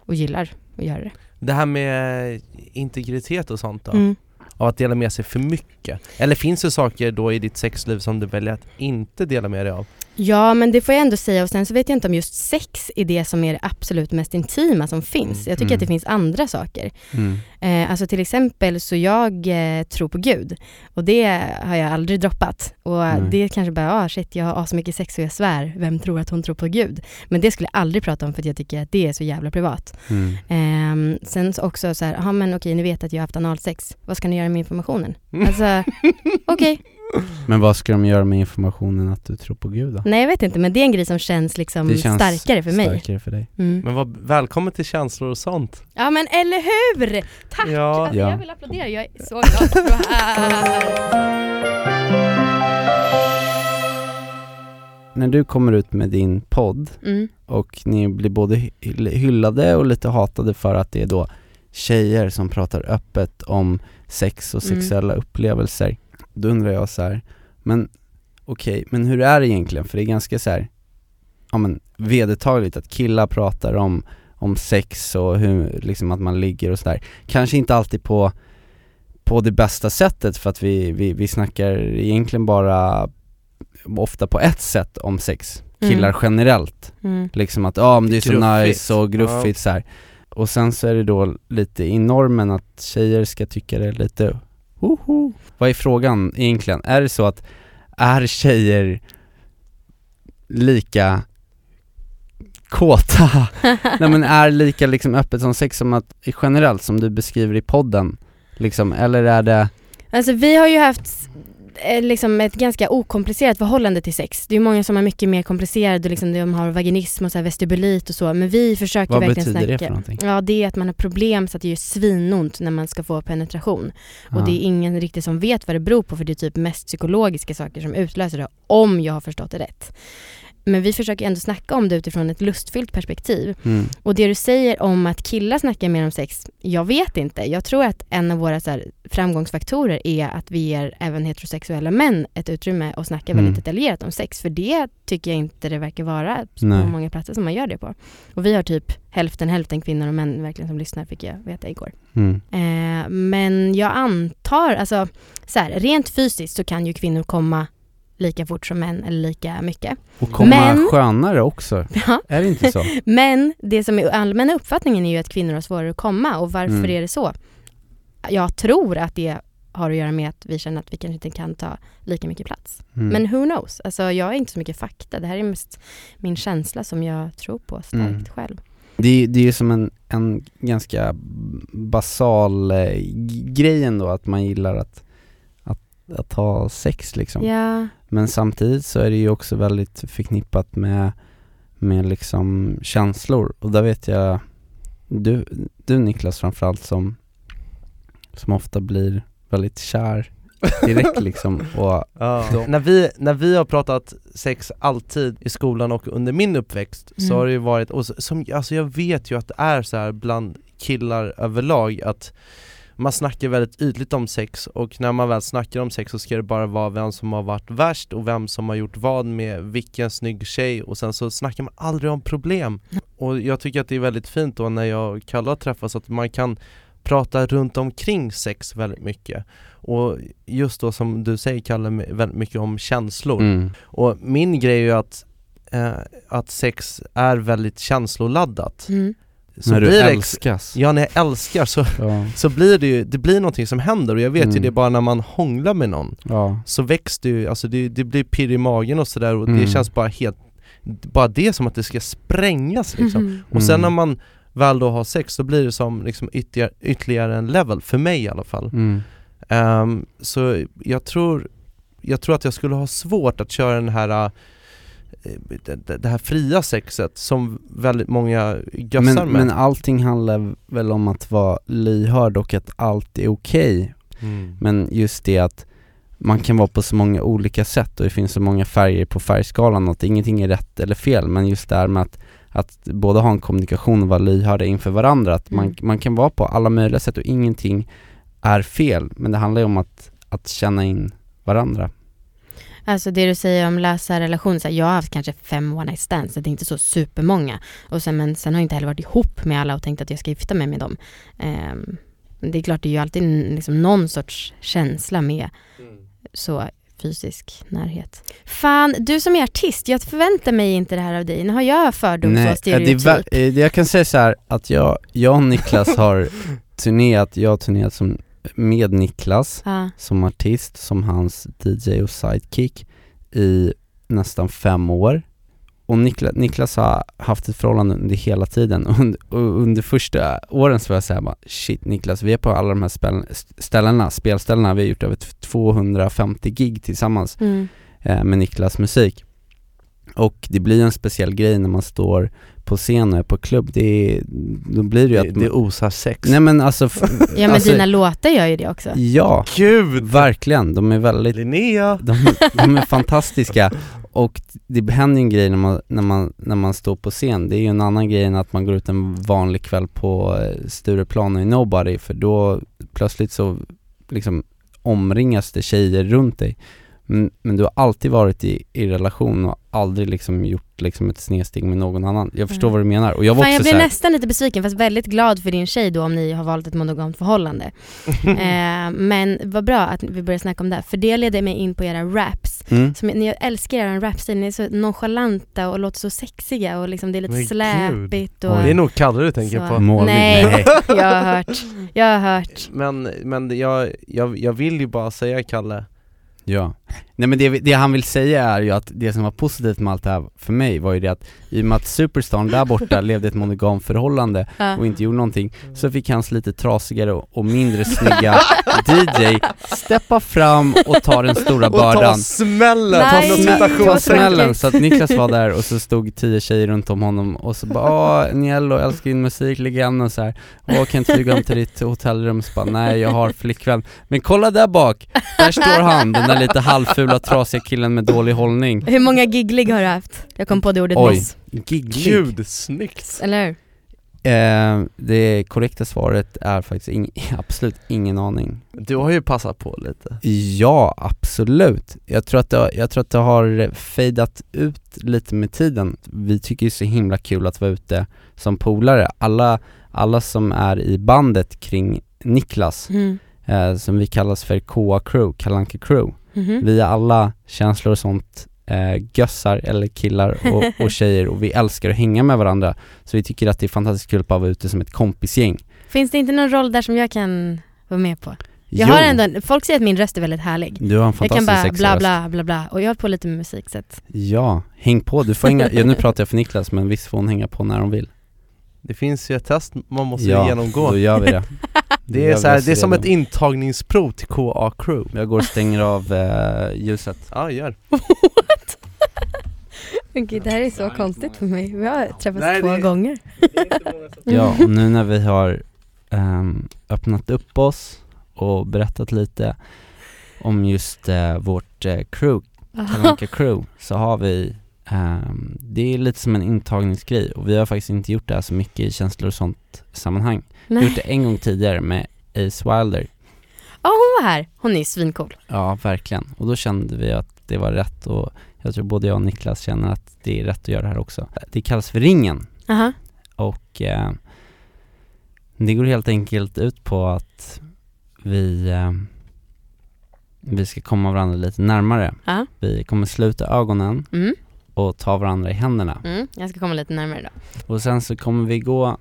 och gillar att göra det. Det här med integritet och sånt då? Mm. Av att dela med sig för mycket? Eller finns det saker då i ditt sexliv som du väljer att inte dela med dig av? Ja men det får jag ändå säga och sen så vet jag inte om just sex är det som är det absolut mest intima som finns. Jag tycker Mm. att det finns andra saker. Mm. Eh, alltså till exempel så jag eh, tror på Gud och det har jag aldrig droppat. Och Nej. det kanske bara, ah shit jag har så mycket sex och jag svär, vem tror att hon tror på Gud? Men det skulle jag aldrig prata om för att jag tycker att det är så jävla privat. Mm. Ehm, sen så också så här, ja men okej ni vet att jag har haft analsex, vad ska ni göra med informationen? Alltså, okej, Men vad ska de göra med informationen att du tror på Gud då? nej jag vet inte men det är en grej som känns liksom Det känns starkare för mig. Starkare för dig. Mm. Men vad, välkommen till känslor och sånt Ja men eller hur! Tack! Ja. alltså, Ja. Jag vill applådera, jag är så glad att vara här. När du kommer ut med din podd Mm. och ni blir både hy- hyllade och lite hatade för att det är då tjejer som pratar öppet om sex och Mm. sexuella upplevelser. Då undrar jag så här, men okej, men hur är det egentligen? För det är ganska så här, ja men vedertagligt att killar pratar om, om sex och hur, liksom att man ligger och sådär. Kanske inte alltid på, på det bästa sättet för att vi, vi, vi snackar egentligen bara ofta på ett sätt om sex, killar Mm. generellt. Mm. Liksom att ja men det är så Gruffigt. nice och gruffigt så här. Och sen så är det då lite i normen att tjejer ska tycka det är lite woho. Vad är frågan egentligen? Är det så att är tjejer lika kåta? Nej men är lika liksom öppet som sex som att generellt som du beskriver i podden? Liksom, eller är det, Alltså vi har ju haft liksom ett ganska okomplicerat förhållande till sex. Det är många som har mycket mer komplicerat och liksom de har vaginism och så här vestibulit och så men vi försöker vad verkligen betyder det snacka. för någonting? Ja det är att man har problem så att det gör svinont när man ska få penetration. Och Ja. det är ingen riktigt som vet vad det beror på för det är typ mest psykologiska saker som utlöser det om jag har förstått det rätt. Men vi försöker ändå snacka om det utifrån ett lustfyllt perspektiv. Mm. Och det du säger om att killar snackar mer om sex, jag vet inte. Jag tror att en av våra så framgångsfaktorer är att vi ger även heterosexuella män ett utrymme och snacka Mm. väldigt detaljerat om sex. För det tycker jag inte det verkar vara på Nej. många platser som man gör det på. Och vi har typ hälften hälften kvinnor och män verkligen som lyssnar fick jag veta igår. Mm. Eh, men jag antar, alltså så här, rent fysiskt så kan ju kvinnor komma lika fort som män eller lika mycket. Och komma Men- skönare också, Ja. är det inte så? Men det som är allmänna uppfattningen är ju att kvinnor har svårare att komma och varför Mm. är det så? Jag tror att det har att göra med att vi känner att vi kanske inte kan ta lika mycket plats. Mm. Men who knows? Alltså jag har inte så mycket fakta. Det här är mest min känsla som jag tror på starkt Mm. själv. Det är, det är ju som en, en ganska basal eh, grej ändå att man gillar att, att, att ha sex liksom. Ja, Men samtidigt så är det ju också väldigt förknippat med, med liksom känslor och där vet jag du, du Niklas framförallt som, som ofta blir väldigt kär direkt liksom och Ja. Då- När, vi, när vi har pratat sex alltid i skolan och under min uppväxt Mm. så har det ju varit, och som, alltså jag vet ju att det är så här bland killar överlag att man snackar väldigt ytligt om sex och när man väl snackar om sex så ska det bara vara vem som har varit värst och vem som har gjort vad med vilken snygg tjej och sen så snackar man aldrig om problem. Och jag tycker att det är väldigt fint då när jag och Kalle träffas att man kan prata runt omkring sex väldigt mycket. Och just då som du säger Kalle, väldigt mycket om känslor. mm, Och min grej är ju att, eh, att sex är väldigt känsloladdat. mm. Så när du blir det älskas. Ja, när jag älskar så, Ja, så blir det ju, det blir någonting som händer och jag vet ju Mm. det bara när man hånglar med någon ja, så väcks det ju, alltså det, det blir pirr i magen och sådär och det Mm. känns bara helt, bara det som att det ska sprängas liksom. Mhm. Och sen Mm. när man väl då har sex så blir det som liksom ytterligare, ytterligare en level, för mig i alla fall. mm, Ehm, så jag tror, jag tror att jag skulle ha svårt att köra den här det, det här fria sexet som väldigt många gössar men, med. men allting handlar väl om att vara lyhörd och att allt är okej Mm. Men just det att man kan vara på så många olika sätt och det finns så många färger på färgskalan att ingenting är rätt eller fel men just det här med att, att både ha en kommunikation och vara lyhörda inför varandra, att man, Mm. man kan vara på alla möjliga sätt och ingenting är fel men det handlar ju om att, att känna in varandra Alltså det du säger om lösa relationer, jag har haft kanske fem one night stands, det är inte så supermånga. Och sen, men sen har jag inte heller varit ihop med alla och tänkt att jag ska gifta mig med dem. Men det är klart, det är ju alltid liksom någon sorts känsla med. Så fysisk närhet. Fan, du som är artist, jag förväntar mig inte det här av dig. Nu har jag fördomar och det är stereotyp. eh, jag kan säga så här att jag, jag och Niklas har turnerat, jag har turnerat som, med Niklas Ja. som artist, som hans DJ och sidekick i nästan fem år. Och Niklas, Niklas har haft ett förhållande under hela tiden och under, första åren så var jag såhär bara shit Niklas, vi är på alla de här ställena, spelställena, vi har gjort över 250 gig tillsammans Mm. eh, med Niklas musik. Och det blir en speciell grej när man står på scen och är på klubb, det är, då blir det ju Det, att det man, osar sex Nej men alltså, Ja men alltså, dina låtar gör ju det också. Ja, Gud! verkligen, de är väldigt Linnea! de, de är fantastiska och det händer ju en grej när man, när, man, när man står på scen, det är ju en annan grej än att man går ut en vanlig kväll på eh, Stureplan och i Nobody för då plötsligt så liksom omringas det tjejer runt dig men, men du har alltid varit i, i relation och aldrig liksom gjort liksom ett snedsteg med någon annan. Jag förstår Mm. vad du menar och jag var Fan, jag också blir så här, nästan lite besviken fast väldigt glad för din tjej då om ni har valt ett monogamt förhållande. eh, men vad bra att vi börjar snacka om det här, för det leder mig in på era raps. mm, Som, jag- jag älskar er rapstil, ni är så nonchalanta och låter så sexiga och liksom det är lite Men släpigt och... Det är nog Kalle du tänker så. på Målig. Nej, Nej. jag har hört. Jag har hört. Men, men jag, jag, jag vill ju bara säga Kalle Ja. Nej men det, det han vill säga är ju att det som var positivt med allt det här för mig var ju det att i och med att Superstar där borta levde ett monogam förhållande och inte gjorde någonting så fick hans lite trasigare och, och mindre snygga DJ steppa fram och ta den stora Och ta bördan smällen! Nej, ta smällen, så att Niklas var där och så stod tio tjejer runt om honom och så bara Åh, Niello älskar din musik, legend och så här. Åh kan inte flyga om till ditt hotellrum? Så bara, nej jag har flickvän Men kolla där bak, där står han, den där lite halvfula trasiga killen med dålig hållning Hur många giglig har du haft? Jag kom på det ordet Oj. nyss. Giglig Gud, snyggt! Eller hur? eh, Det korrekta svaret är faktiskt ing, absolut ingen aning Du har ju passat på lite Ja, absolut. Jag tror att det, jag tror att det har fejdat ut lite med tiden. Vi tycker ju så himla kul att vara ute som polare. Alla, alla som är i bandet kring Niklas, Mm. eh, som vi kallas för KA Crew, Kalanka Crew. Mhm. Vi är alla känslor och sånt eh, gössar eller killar och, och tjejer och vi älskar att hänga med varandra. Så vi tycker att det är fantastiskt kul att vara ute som ett kompisgäng. Finns det inte någon roll där som jag kan vara med på? Jag Jo, har ändå, folk säger att min röst är väldigt härlig. Du har en Jag kan fantastisk bara sexig bla röst. bla bla bla och jag har på lite med musik så att, Ja, häng på. Du får hänga, ja, nu pratar jag för Niklas men visst får hon hänga på när hon vill. Det finns ju ett test man måste ja, genomgå då gör vi det. Det är, så här, det är som ett intagningsprov till KA Crew Jag går och stänger av eh, ljuset. Ja, gör Gud, det här är så konstigt för mig. Vi har träffats Nej, två det- gånger. Ja, och nu när vi har ehm, öppnat upp oss och berättat lite om just eh, vårt eh, crew, Kalanka Crew, så har vi ehm, det är lite som en intagningsgrej och vi har faktiskt inte gjort det här så mycket i känslor och sånt sammanhang. Vi har Nej. gjort det en gång tidigare med Ace Wilder, Ja, hon var här. Hon är svincool. ja verkligen, och då kände vi att det var rätt och jag tror både jag och Niklas känner att det är rätt att göra det här också. Det kallas för ringen Aha. och eh, det går helt enkelt ut på att vi, eh, vi ska komma varandra lite närmare. Ja. Vi kommer sluta ögonen Mm. Och ta varandra i händerna. Mm. Jag ska komma lite närmare då. Och sen så kommer vi gå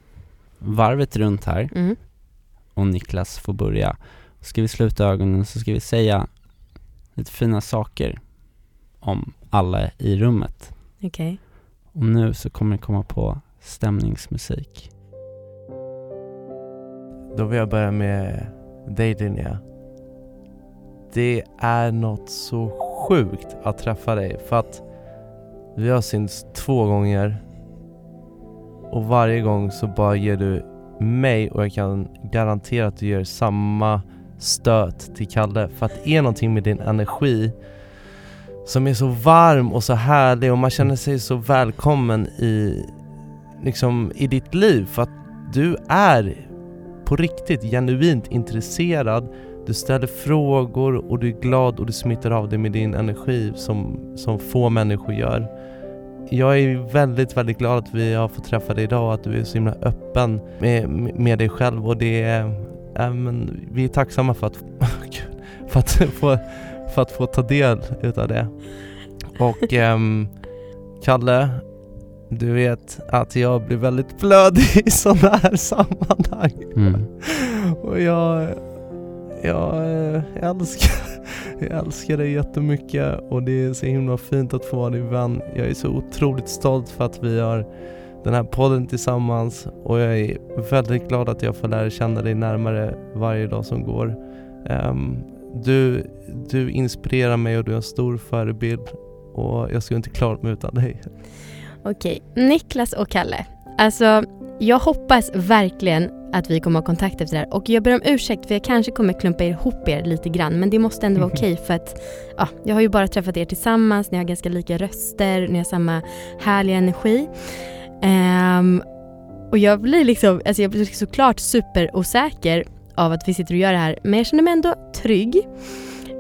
varvet runt här Mm. och Niklas får börja. Ska vi sluta ögonen så ska vi säga lite fina saker om alla i rummet. Okej. Och nu så kommer det komma på stämningsmusik. Då vill jag börja med dig Linnea Det är något så sjukt att träffa dig för att vi har synts två gånger. Och varje gång så bara ger du mig och jag kan garantera att du ger samma stöt till Kalle. För att det är någonting med din energi som är så varm och så härlig och man känner sig så välkommen i liksom i ditt liv. För att du är på riktigt genuint intresserad. Du ställer frågor och du är glad och du smittar av dig med din energi som, som få människor gör. Jag är väldigt, väldigt glad att vi har fått träffa dig idag och att du är så himla öppen med, med dig själv och det är, äh, men vi är tacksamma för att, för att få, för att få ta del utav det. Och ehm, Kalle, du vet att jag blir väldigt blödig i sådana här sammanhang. Mm. Och jag, Eh, jag älskar, jag älskar dig jättemycket och det är så himla fint att få vara din vän. Jag är så otroligt stolt för att vi har den här podden tillsammans och jag är väldigt glad att jag får lära känna dig närmare varje dag som går. Um, du, du inspirerar mig och du är en stor förebild och jag skulle inte klarat mig utan dig. Okej, Niklas och Kalle. Alltså, jag hoppas verkligen att vi kommer ha kontakt efter det här och jag ber om ursäkt för jag kanske kommer klumpa ihop er lite grann men det måste ändå vara okej för att ja, jag har ju bara träffat er tillsammans, ni har ganska lika röster, ni har samma härliga energi. Ehm, och jag blir liksom, alltså jag blir såklart superosäker av att vi sitter och gör det här men jag känner mig ändå trygg.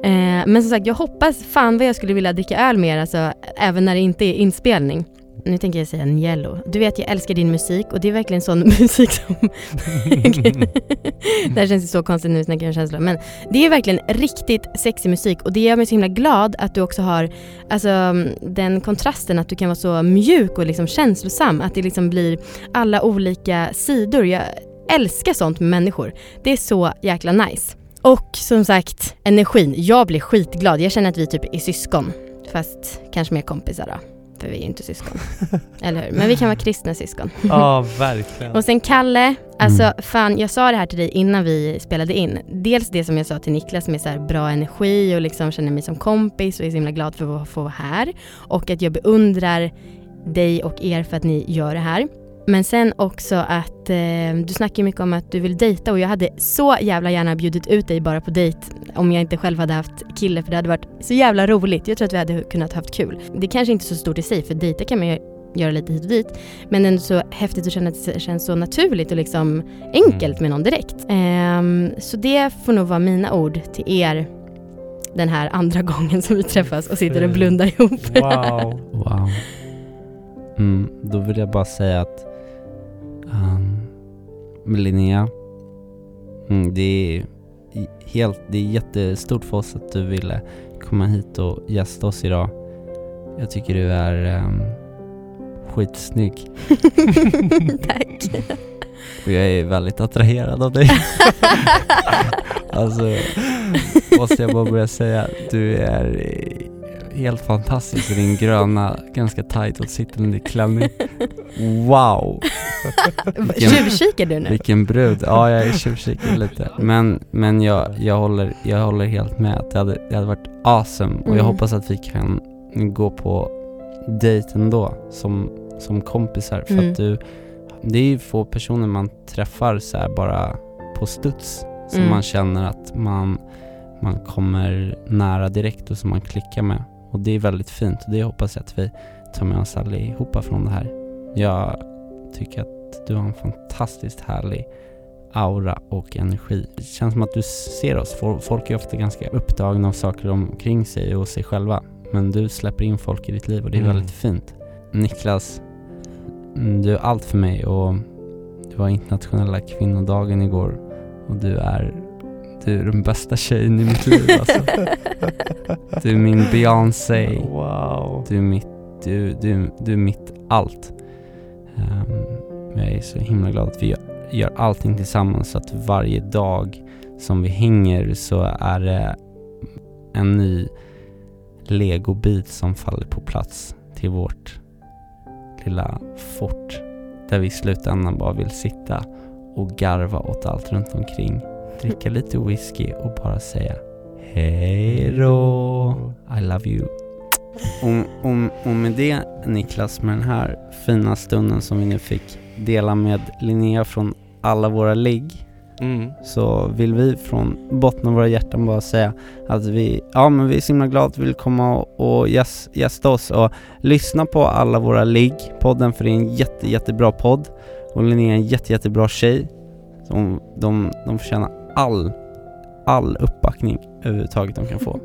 Eh, men som sagt, jag hoppas fan vad jag skulle vilja dricka öl med er, alltså, även när det inte är inspelning. Nu tänker jag säga Niello. Du vet jag älskar din musik och det är verkligen sån musik som... det här känns ju så konstigt nu när vi snackar jag känslor men det är verkligen riktigt sexig musik och det gör mig så himla glad att du också har alltså, den kontrasten att du kan vara så mjuk och liksom känslosam. Att det liksom blir alla olika sidor. Jag älskar sånt med människor. Det är så jäkla nice. Och som sagt, energin. Jag blir skitglad. Jag känner att vi typ är syskon. Fast kanske mer kompisar då. För vi är ju inte syskon. Eller hur? Men vi kan vara kristna syskon. Ja, verkligen. Och sen Kalle, alltså Mm. fan jag sa det här till dig innan vi spelade in. Dels det som jag sa till Niklas med så här bra energi och liksom känner mig som kompis och är så himla glad för att få vara här. Och att jag beundrar dig och er för att ni gör det här. Men sen också att eh, du snackar mycket om att du vill dejta och jag hade så jävla gärna bjudit ut dig bara på dejt om jag inte själv hade haft kille för det hade varit så jävla roligt. Jag tror att vi hade kunnat haft kul. Det kanske inte är så stort i sig för dejta kan man ju göra lite hit och dit. Men ändå så häftigt att känna att det känns så naturligt och liksom enkelt med någon direkt. Ehm, så det får nog vara mina ord till er den här andra gången som vi träffas och sitter och blundar ihop. Wow. Wow. Mm, då vill jag bara säga att um, Linnea, mm, det är helt, det är jättestort för oss att du ville komma hit och gästa oss idag. Jag tycker du är um, skitsnygg Tack. och jag är väldigt attraherad av dig. alltså, måste jag bara börja säga, du är helt fantastisk i din gröna, ganska tight och sittande klänning. Wow! Tjuvkikar du nu? Vilken brud. Ja, jag tjuvkikar lite. Men, men jag, jag, håller, jag håller helt med. Det hade, det hade varit awesome och jag Mm. hoppas att vi kan gå på dejt ändå som, som kompisar. För Mm. att du, det är ju få personer man träffar så här bara på studs som Mm. man känner att man, man kommer nära direkt och som man klickar med. Och det är väldigt fint och det hoppas jag att vi tar med oss allihopa från det här. Jag tycker att du har en fantastiskt härlig aura och energi. Det känns som att du ser oss. Fol- Folk är ofta ganska upptagna av saker omkring sig och sig själva. Men du släpper in folk i ditt liv och det är Mm. väldigt fint. Niklas, du är allt för mig och det var internationella kvinnodagen igår och du är, du är den bästa tjejen i mitt liv alltså. Du är min Beyoncé. Wow. Du är mitt, du, du, du är mitt allt. Ehm, jag är så himla glad att vi gör, gör allting tillsammans så att varje dag som vi hänger så är det en ny legobit som faller på plats till vårt lilla fort där vi i slutändan bara vill sitta och garva åt allt runt omkring. Dricka lite whisky och bara säga Hej då! I love you. Och, och, och med det Niklas, med den här fina stunden som vi nu fick dela med Linnea från alla våra ligg Mm. så vill vi från botten av våra hjärtan bara säga att vi, ja men vi är så himla glada att du vill komma och, och gäs, gästa oss och lyssna på alla våra ligg, podden för det är en jätte, jättebra podd och Linnea är en jätte, jättebra tjej. De, de, de förtjänar all, all uppbackning överhuvudtaget de kan få.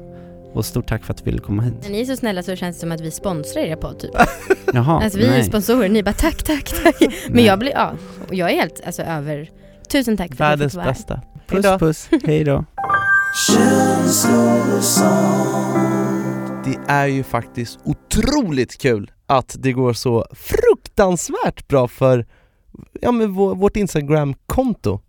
Och stort tack för att du ville komma hit. När ni är så snälla så känns det som att vi sponsrar er podd typ. Jaha, Alltså vi är nej. sponsorer, ni bara tack, tack, tack. Men Nej. jag blir, ja, jag är helt alltså över, tusen tack för att jag Världens fick vara här. bästa. Puss Hejdå. puss, hej då. Det är ju faktiskt otroligt kul att det går så fruktansvärt bra för ja, men vår, vårt Instagram-konto.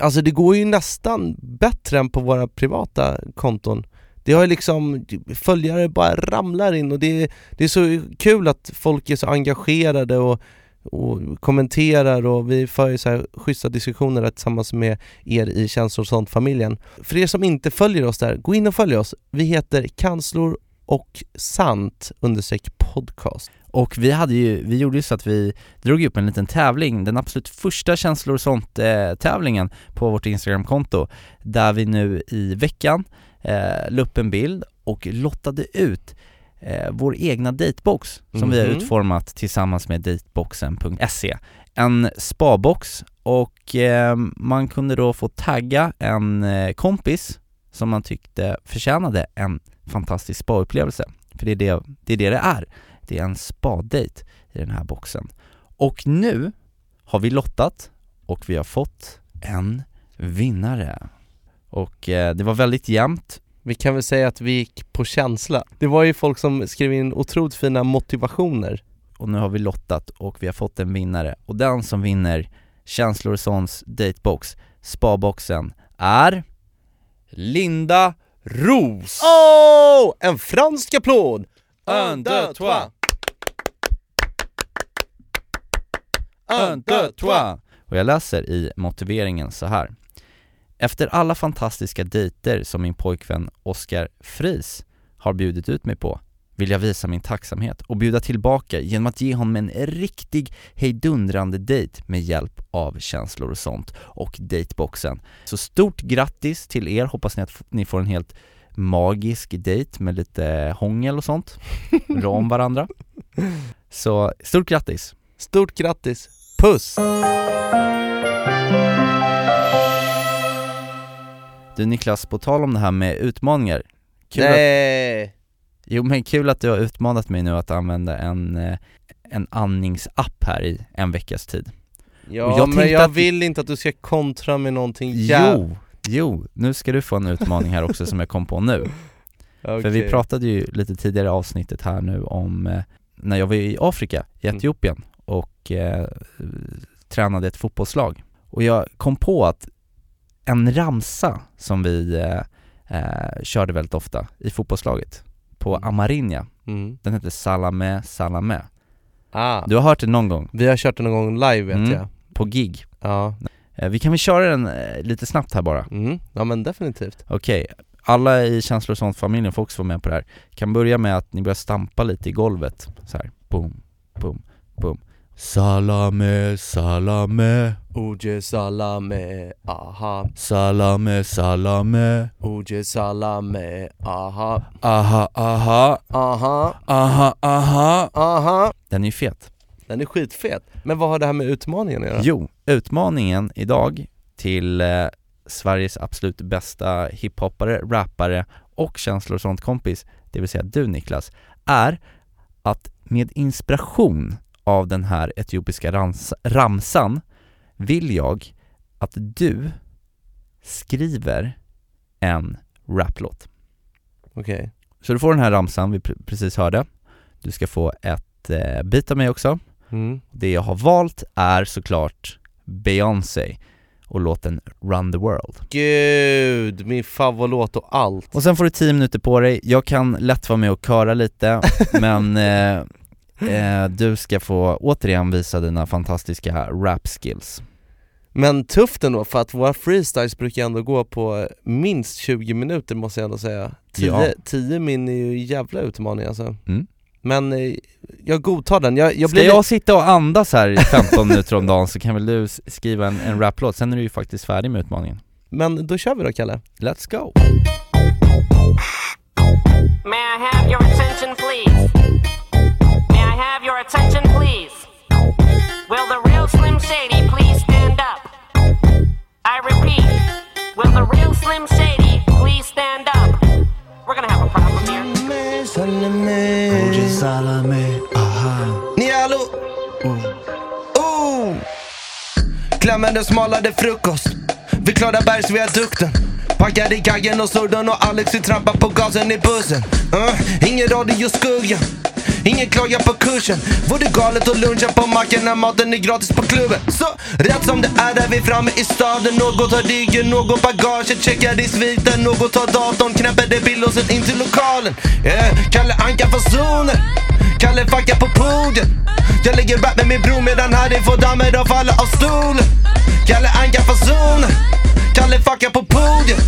Alltså det går ju nästan bättre än på våra privata konton. Det har ju liksom, följare bara ramlar in och det, det är så kul att folk är så engagerade och, och kommenterar och vi för ju så här schyssta diskussioner tillsammans med er i Känslor och sånt-familjen. För er som inte följer oss där, gå in och följ oss. Vi heter Kanslor och sant understreck podcast. Och vi hade ju, vi gjorde ju så att vi drog upp en liten tävling, den absolut första känslor och sånt eh, tävlingen på vårt Instagramkonto där vi nu i veckan eh, la upp en bild och lottade ut eh, vår egna datebox som vi har Mhm. utformat tillsammans med dateboxen.se En spabox och eh, man kunde då få tagga en eh, kompis som man tyckte förtjänade en fantastisk spaupplevelse. För det är det det är. Det det är. Det är en spadejt i den här boxen. Och nu har vi lottat och vi har fått en vinnare. Och eh, det var väldigt jämnt. Vi kan väl säga att vi gick på känsla. Det var ju folk som skrev in otroligt fina motivationer. och nu har vi lottat och vi har fått en vinnare. Och den som vinner Känslor och Sons datebox, spaboxen, är Linda Ros! Oh! En fransk applåd! Un, deux, trois. Un, deux, trois. Och jag läser i motiveringen så här. Efter alla fantastiska dejter som min pojkvän Oskar Fris har bjudit ut mig på vill jag visa min tacksamhet och bjuda tillbaka genom att ge honom en riktig hejdundrande dejt med hjälp av känslor och sånt och dateboxen. Så stort grattis till er, hoppas ni att ni får en helt magisk dejt med lite hångel och sånt, rå om varandra. Så stort grattis! Stort grattis! Puss! Du Niklas, på tal om det här med utmaningar. Kul att, Nej! Jo men kul att du har utmanat mig nu att använda en, eh, en andningsapp här i en veckas tid. Ja Och jag men jag att- vill inte att du ska kontra med någonting jä- Jo, jo, nu ska du få en utmaning här också som jag kom på nu. För vi pratade ju lite tidigare i avsnittet här nu om eh, när jag var i Afrika, i Mm. Etiopien och eh, tränade ett fotbollslag. Och jag kom på att en ramsa som vi eh, eh, körde väldigt ofta i fotbollslaget på Mm. Amarinja, mm. den heter Salame Salame. Ah. Du har hört den någon gång, Vi har kört den någon gång live vet Mm. jag. På gig? Ja, eh, Vi kan väl köra den eh, lite snabbt här bara. Mm. ja men definitivt. Okej, alla i Känslor och sånt-familjen får också vara med på det här. Kan börja med att ni börjar stampa lite i golvet. Så här. boom, boom, boom. Salame, salame, Oje salame, aha. Salame, salame. Oje salame, aha. Aha, aha, Aha, aha, aha. Aha. Den är ju fet. Den är skitfet. Men vad har det här med utmaningen att göra? Jo, utmaningen idag till eh, Sveriges absolut bästa hiphoppare, rappare och känslor och sånt kompis, det vill säga du Niklas, är att med inspiration av den här etiopiska rams- ramsan vill jag att du skriver en raplåt. Okej Så du får den här ramsan vi pre- precis hörde, du ska få ett eh, bit av mig också, mm. det jag har valt är såklart Beyoncé och låten Run the World. Gud, min favoritlåt och allt Och sen får du 10 minuter på dig, jag kan lätt vara med och köra lite, men eh, eh, du ska få återigen visa dina fantastiska rap skills. Men tufft ändå för att våra freestyles brukar ändå gå på minst 20 minuter måste jag ändå säga 10, Ja. 10 min är ju jävla utmaning alltså Mm. Men eh, jag godtar den, jag, jag Ska blir jag sitta och andas här i 15 minuter om dagen så kan väl du skriva en, en raplåt, sen är du ju faktiskt färdig med utmaningen. Men då kör vi då Kalle Let's go! May I have your attention, please? May I have your attention, please? Will the real Slim Shady please stand up? I repeat, will the real Slim Shady please stand up? We're gonna have a problem here. Ni är hallå? Oh! Klämmen den smalade frukost Vid Klarabergsviadukten Packad i kaggen och snurren och Alex vill trampa på gasen i bussen. Uh, ingen radioskugga. Ingen klagar på kursen. Vore galet att luncha på macken när maten är gratis på klubben. Så rätt som det är är vi framme i staden. Något har ryggen, något bagaget. Checkar i sviten, något tar datorn. Knäpper det billåset in till lokalen. Yeah. Kalle Anka fasoner. Kalle fuckar på podiet. Jag lägger rap med min bror medan Harry får damer att falla av stolen. Kalle Anka fasoner. Kalle fuckar på podiet.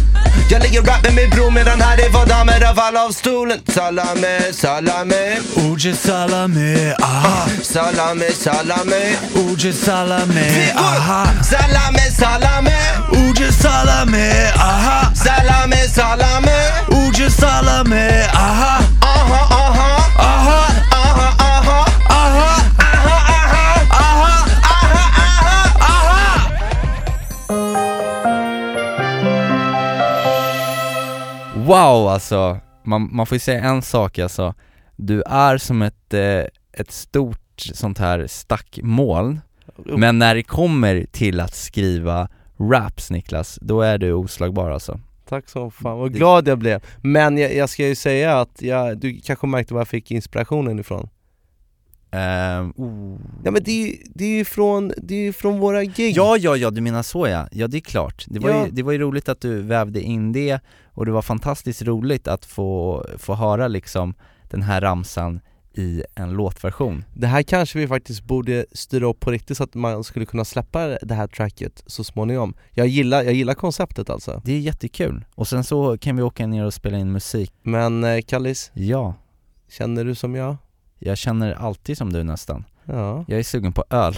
Jag lägger rap med min bror medan Harry får damer att falla av stolen. Salame, salame. Oje salame, aha. Salame, salame. Oje salame, aha. Salame, salame. Oje salame, aha. Salame, salame. Oje salame. Aha, aha. Aha, Wow alltså, man, man får ju säga en sak alltså. Du är som ett, eh, ett stort sånt här stackmoln Men när det kommer till att skriva raps Niklas, då är du oslagbar alltså. Tack så fan, vad glad jag blev. Men jag, jag ska ju säga att jag, du kanske märkte var jag fick inspirationen ifrån. Oh. Ja men det är ju det är ju från, det är från våra gig. Ja, ja, ja, du menar så ja, ja det är klart. Det var, Ja. ju, det var ju roligt att du vävde in det och det var fantastiskt roligt att få, få höra liksom den här ramsan i en låtversion. Det här kanske vi faktiskt borde styra upp på riktigt så att man skulle kunna släppa det här tracket så småningom. Jag gillar, jag gillar konceptet alltså. Det är jättekul. Och sen så kan vi åka ner och spela in musik. Men eh, Kallis, Ja, känner du som jag? Jag känner alltid som du nästan. Ja. Jag är sugen på öl.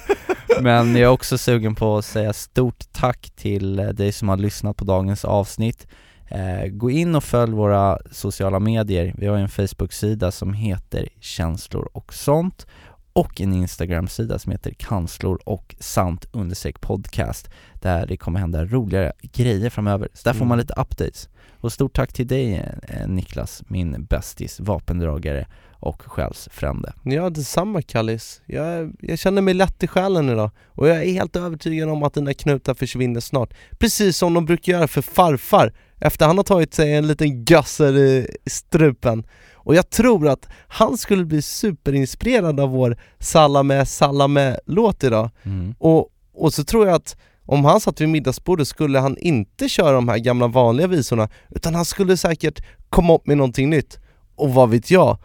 Men jag är också sugen på att säga stort tack till eh, dig som har lyssnat på dagens avsnitt. Eh, gå in och följ våra sociala medier. Vi har en Facebook-sida som heter känslor och sånt och en Instagram-sida som heter kanslor och sant understreck podcast där det kommer hända roliga grejer framöver. Så där får man Mm. lite updates. Och stort tack till dig eh, Niklas, min bästis, vapendragare och själsfrände. Ja detsamma Kallis. Jag, jag känner mig lätt i själen idag och jag är helt övertygad om att dina knutar försvinner snart. Precis som de brukar göra för farfar efter han har tagit sig en liten gösser i strupen. Och jag tror att han skulle bli superinspirerad av vår Salame Salame låt idag. Mm. Och, och så tror jag att om han satt vid middagsbordet skulle han inte köra de här gamla vanliga visorna utan han skulle säkert komma upp med någonting nytt. Och vad vet jag?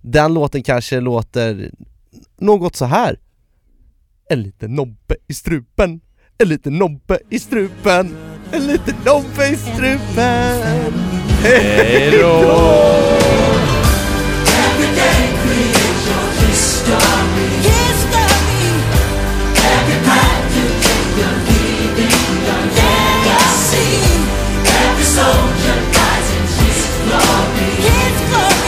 Den låten kanske låter något så här. En liten nobbe i strupen, en liten nobbe i strupen, en liten nobbe i strupen. Hej då!